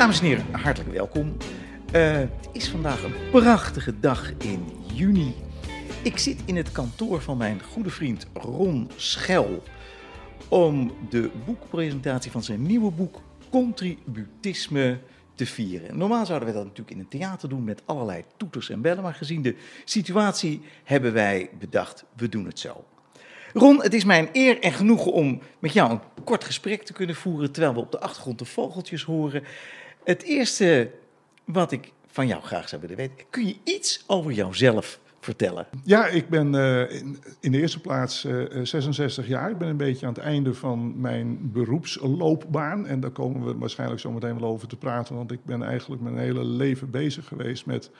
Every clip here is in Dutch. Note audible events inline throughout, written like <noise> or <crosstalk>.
Dames en heren, hartelijk welkom. Eh, het is vandaag een prachtige dag in juni. Ik zit in het kantoor van mijn goede vriend Ron Schel om de boekpresentatie van zijn nieuwe boek Contributisme te vieren. Normaal zouden we dat natuurlijk in een theater doen met allerlei toeters en bellen, maar gezien de situatie hebben wij bedacht, we doen het zo. Ron, het is mijn eer en genoegen om met jou een kort gesprek te kunnen voeren terwijl we op de achtergrond de vogeltjes horen. Het eerste wat ik van jou graag zou willen weten, kun je iets over jouzelf vertellen? Ja, ik ben uh, in, de eerste plaats uh, eh, 66 jaar. Ik ben een beetje aan het einde van mijn beroepsloopbaan. En daar komen we waarschijnlijk zo meteen wel over te praten. Want ik ben eigenlijk mijn hele leven bezig geweest met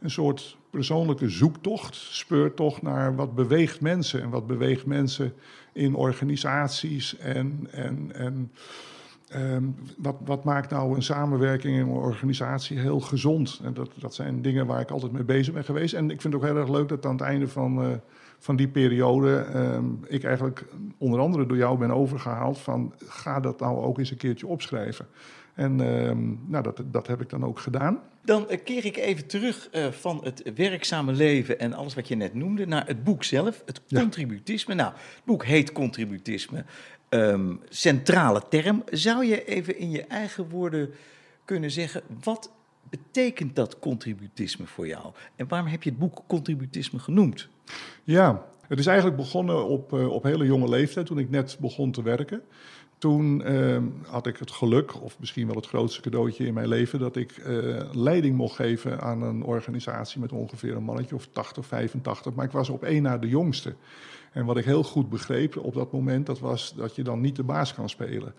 een soort persoonlijke zoektocht, speurtocht naar wat beweegt mensen. En wat beweegt mensen in organisaties en. en, en Um, wat, wat, maakt nou een samenwerking in een organisatie heel gezond? En dat, dat zijn dingen waar ik altijd mee bezig ben geweest. En ik vind het ook heel erg leuk dat aan het einde van, uh, van die periode um, ik eigenlijk onder andere door jou ben overgehaald van ga dat nou ook eens een keertje opschrijven. En um, nou, dat, dat heb ik dan ook gedaan. Dan uh, keer ik even terug uh, van het werkzame leven en alles wat je net noemde naar het boek zelf, het contributisme. Ja. Nou, het boek heet Contributisme um, centrale term. Zou je even in je eigen woorden kunnen zeggen, wat betekent dat contributisme voor jou? En waarom heb je het boek Contributisme genoemd? Ja, het is eigenlijk begonnen op, uh, op hele jonge leeftijd, toen ik net begon te werken. Toen uh, had ik het geluk, of misschien wel het grootste cadeautje in mijn leven, dat ik uh, leiding mocht geven aan een organisatie met ongeveer een mannetje of 80, 85. Maar ik was op één na de jongste. En wat ik heel goed begreep op dat moment, dat was dat je dan niet de baas kan spelen.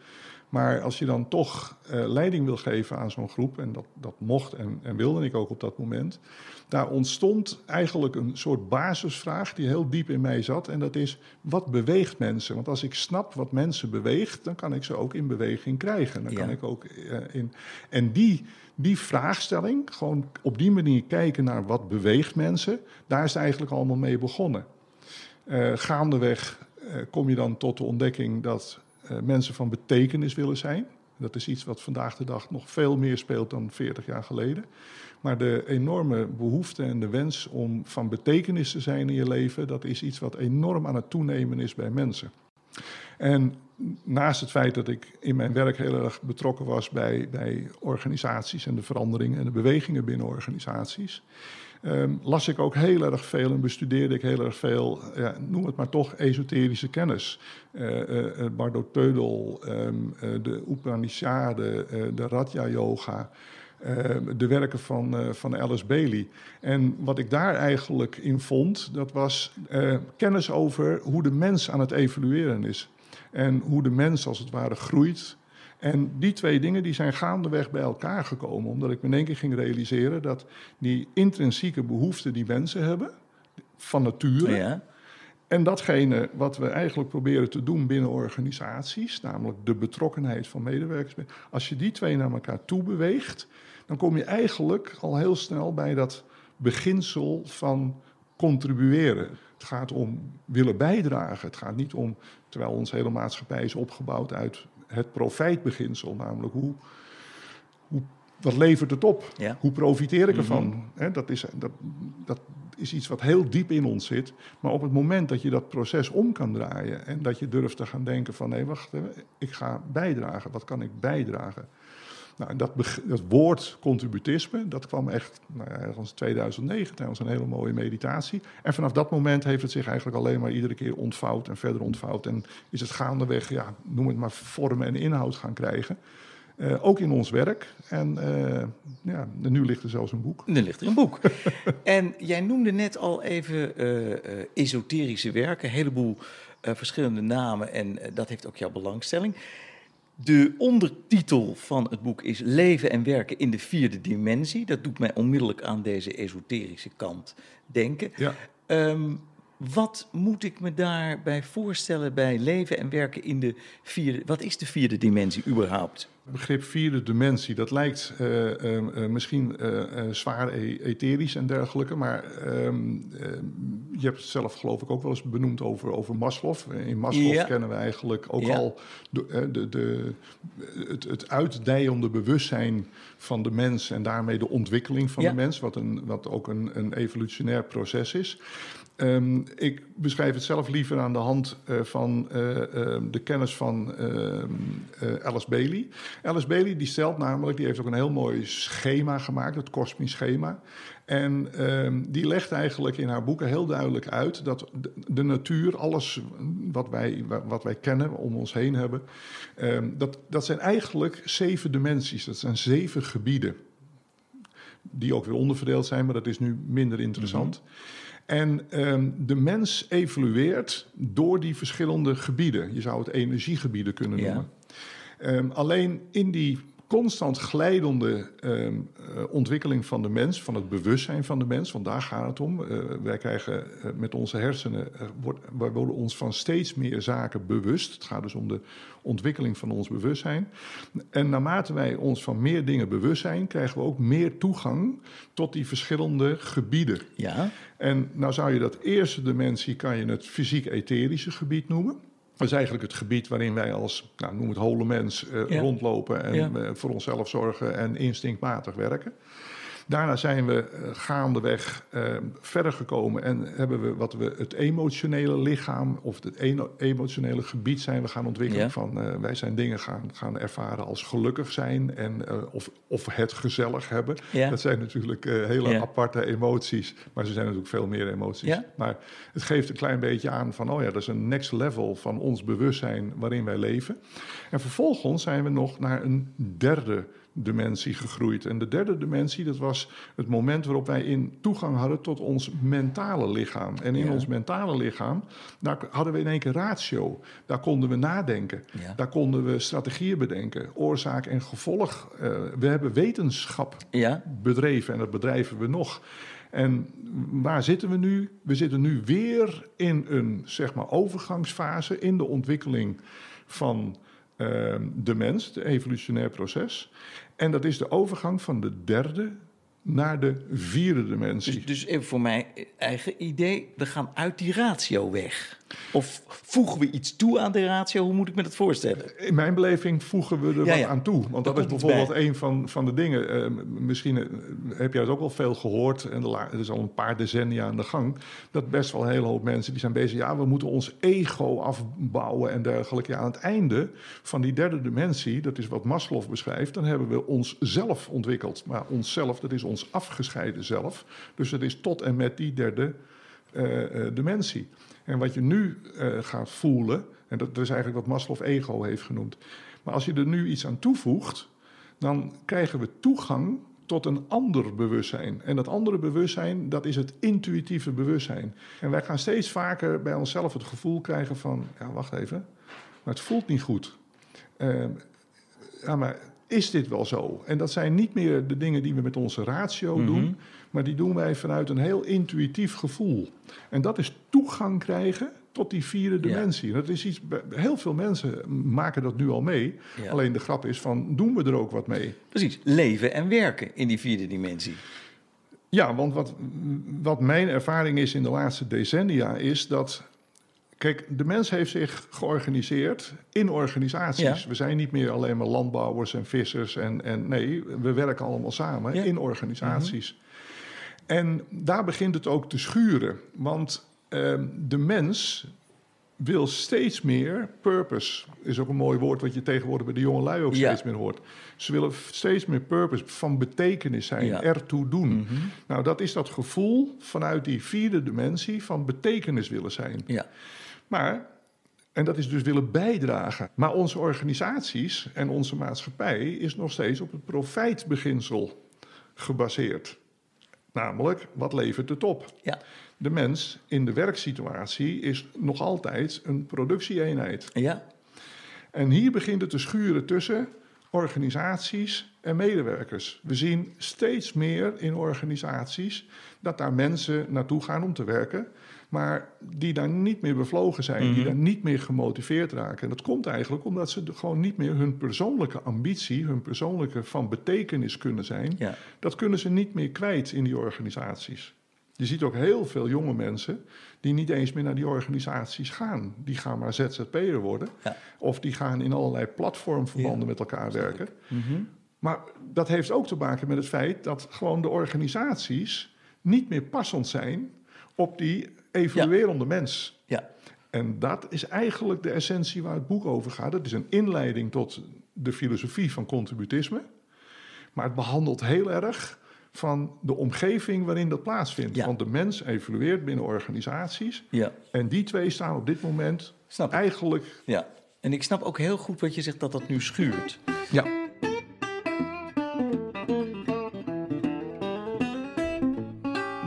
Maar als je dan toch uh, leiding wil geven aan zo'n groep, en dat, dat mocht en, en, wilde ik ook op dat moment, daar ontstond eigenlijk een soort basisvraag die heel diep in mij zat. En dat is, wat beweegt mensen? Want als ik snap wat mensen beweegt, dan kan ik ze ook in beweging krijgen. Dan ja. kan ik ook uh, in. En die, die vraagstelling, gewoon op die manier kijken naar wat beweegt mensen, daar is het eigenlijk allemaal mee begonnen. Uh, gaandeweg uh, kom je dan tot de ontdekking dat uh, mensen van betekenis willen zijn. Dat is iets wat vandaag de dag nog veel meer speelt dan 40 jaar geleden. Maar de enorme behoefte en de wens om van betekenis te zijn in je leven, dat is iets wat enorm aan het toenemen is bij mensen. En naast het feit dat ik in mijn werk heel erg betrokken was bij, bij organisaties en de veranderingen en de bewegingen binnen organisaties, um, las ik ook heel erg veel en bestudeerde ik heel erg veel, ja, noem het maar toch, esoterische kennis. Uh, Bardo Teudel, um, uh, de Upanishaden, de Raja Yoga. de werken van, van Alice Bailey. En wat ik daar eigenlijk in vond, dat was kennis over hoe de mens aan het evolueren is. En hoe de mens als het ware groeit en die twee dingen die zijn gaandeweg bij elkaar gekomen, omdat ik me in één keer ging realiseren dat die intrinsieke behoeften die mensen hebben, van nature, ja. en datgene wat we eigenlijk proberen te doen binnen organisaties, namelijk de betrokkenheid van medewerkers, als je die twee naar elkaar toe beweegt, dan kom je eigenlijk al heel snel bij dat beginsel van contribueren. Het gaat om willen bijdragen. Het gaat niet om, terwijl onze hele maatschappij is opgebouwd uit het profijtbeginsel, namelijk hoe, hoe, wat levert het op? Ja. Hoe profiteer ik ervan? Mm -hmm. dat, is, dat, dat is iets wat heel diep in ons zit. Maar op het moment dat je dat proces om kan draaien en dat je durft te gaan denken van nee, wacht, ik ga bijdragen. Wat kan ik bijdragen? Nou, dat, dat, woord contributisme, dat kwam echt nou ja, ergens 2009 tijdens een hele mooie meditatie. En vanaf dat moment heeft het zich eigenlijk alleen maar iedere keer ontvouwd en verder ontvouwd. En is het gaandeweg, ja, noem het maar, vorm en inhoud gaan krijgen. Uh, ook in ons werk. En uh, ja, nu ligt er zelfs een boek. Nu ligt er een boek. <laughs> en jij noemde net al even uh, esoterische werken, een heleboel verschillende namen. En dat heeft ook jouw belangstelling. De ondertitel van het boek is Leven en werken in de vierde dimensie. Dat doet mij onmiddellijk aan deze esoterische kant denken. Ja. Um, wat moet ik me daarbij voorstellen bij leven en werken in de vierde... Wat is de vierde dimensie überhaupt? Het begrip vierde dimensie, dat lijkt uh, uh, misschien uh, zwaar e etherisch en dergelijke, maar ehm, je hebt het zelf geloof ik ook wel eens benoemd over, over Maslow. In Maslow ja. kennen we eigenlijk ook ja. al de, de, de, het, het uitdijende bewustzijn van de mens en daarmee de ontwikkeling van ja. de mens, wat, een, wat ook een, een evolutionair proces is. Um, ik beschrijf het zelf liever aan de hand uh, van uh, uh, de kennis van Alice Bailey. Alice Bailey die stelt namelijk, die heeft ook een heel mooi schema gemaakt, het kosmisch schema. En ehm, die legt eigenlijk in haar boeken heel duidelijk uit dat de, natuur, alles wat wij, wat wij kennen, om ons heen hebben, dat, dat zijn eigenlijk zeven dimensies, dat zijn zeven gebieden. Die ook weer onderverdeeld zijn, maar dat is nu minder interessant. -hmm. En um, de mens evolueert door die verschillende gebieden. Je zou het energiegebieden kunnen noemen. Ja. Um, alleen in die constant glijdende um, uh, ontwikkeling van de mens, van het bewustzijn van de mens, want daar gaat het om. Uh, wij krijgen uh, met onze hersenen, wordt, wij worden ons van steeds meer zaken bewust. Het gaat dus om de ontwikkeling van ons bewustzijn. En naarmate wij ons van meer dingen bewust zijn, krijgen we ook meer toegang tot die verschillende gebieden. Ja. En nou zou je dat eerste dimensie, kan je het fysiek-etherische gebied noemen. Dat is eigenlijk het gebied waarin wij als, nou, noem het hole mens, uh, ja. rondlopen en ja. uh, voor onszelf zorgen en instinctmatig werken. Daarna zijn we uh, gaandeweg uh, verder gekomen en hebben we wat we het emotionele lichaam of het emotionele gebied zijn we gaan ontwikkelen. Ja. Van uh, wij zijn dingen gaan, gaan ervaren als gelukkig zijn en of, of het gezellig hebben. Ja. Dat zijn natuurlijk hele Ja. aparte emoties, maar ze zijn natuurlijk veel meer emoties. Maar het geeft een klein beetje aan van, oh ja, dat is een next level van ons bewustzijn waarin wij leven. En vervolgens zijn we nog naar een derde dimensie gegroeid. En de derde dimensie, dat was het moment waarop wij in toegang hadden tot ons mentale lichaam. En in Ja. ons mentale lichaam, daar hadden we in één keer ratio. Daar konden we nadenken. Ja. Daar konden we strategieën bedenken, oorzaak en gevolg. Uh, we hebben wetenschap Ja. bedreven en dat bedrijven we nog. En waar zitten we nu? We zitten nu weer in een zeg maar, overgangsfase in de ontwikkeling van uh, de mens, het evolutionair proces. En dat is de overgang van de derde naar de vierde dimensie. Dus, dus voor mijn eigen idee, we gaan uit die ratio weg. Of voegen we iets toe aan de ratio? Hoe moet ik me dat voorstellen? In mijn beleving voegen we er Ja, wat ja. aan toe. Want dat is bijvoorbeeld bij. een van, van de dingen. eh, misschien eh, heb jij het ook wel veel gehoord. En het is al een paar decennia aan de gang. Dat best wel een hele hoop mensen die zijn bezig. Ja, we moeten ons ego afbouwen en dergelijke. Ja, aan het einde van die derde dimensie, dat is wat Maslow beschrijft. Dan hebben we onszelf ontwikkeld. Maar onszelf, dat is ons afgescheiden zelf. Dus het is tot en met die derde eh, eh, dimensie. En wat je nu eh, gaat voelen, en dat, is eigenlijk wat Maslow ego heeft genoemd. Maar als je er nu iets aan toevoegt, dan krijgen we toegang tot een ander bewustzijn. En dat andere bewustzijn, dat is het intuïtieve bewustzijn. En wij gaan steeds vaker bij onszelf het gevoel krijgen van, ja, wacht even, maar het voelt niet goed. Uh, ja, maar is dit wel zo? En dat zijn niet meer de dingen die we met onze ratio Mhm. doen, maar die doen wij vanuit een heel intuïtief gevoel. En dat is toegang krijgen tot die vierde dimensie. Dat is iets, heel veel mensen maken dat nu al mee. Ja. Alleen de grap is van, doen we er ook wat mee? Precies, leven en werken in die vierde dimensie. Ja, want wat, wat mijn ervaring is in de laatste decennia is dat. Kijk, de mens heeft zich georganiseerd in organisaties. Ja. We zijn niet meer alleen maar landbouwers en vissers. En, en nee, we werken allemaal samen Ja. in organisaties. En daar begint het ook te schuren. Want ehm, de mens wil steeds meer purpose. Is ook een mooi woord wat je tegenwoordig bij de jonge lui ook Ja. steeds meer hoort. Ze willen steeds meer purpose, van betekenis zijn, Ja. ertoe doen. Nou, dat is dat gevoel vanuit die vierde dimensie van betekenis willen zijn. Ja. Maar, en dat is dus willen bijdragen. Maar onze organisaties en onze maatschappij is nog steeds op het profijtbeginsel gebaseerd. Namelijk, wat levert het op? Ja. De mens in de werksituatie is nog altijd een productieeenheid. Ja. En hier begint het te schuren tussen organisaties en medewerkers. We zien steeds meer in organisaties dat daar mensen naartoe gaan om te werken. maar die daar niet meer bevlogen zijn, die Mhm. daar niet meer gemotiveerd raken. En dat komt eigenlijk omdat ze gewoon niet meer hun persoonlijke ambitie, hun persoonlijke van betekenis kunnen zijn, Ja. dat kunnen ze niet meer kwijt in die organisaties. Je ziet ook heel veel jonge mensen die niet eens meer naar die organisaties gaan. Die gaan maar ZZP'er worden. Ja. Of die gaan in allerlei platformverbanden met elkaar werken. Mhm. Maar dat heeft ook te maken met het feit dat gewoon de organisaties niet meer passend zijn op die evoluerende mens. Ja. En dat is eigenlijk de essentie waar het boek over gaat. Het is een inleiding tot de filosofie van contributisme. Maar het behandelt heel erg van de omgeving waarin dat plaatsvindt. Ja. Want de mens evolueert binnen organisaties. Ja. En die twee staan op dit moment Snap eigenlijk... Ja. En ik snap ook heel goed wat je zegt dat dat nu schuurt. Ja,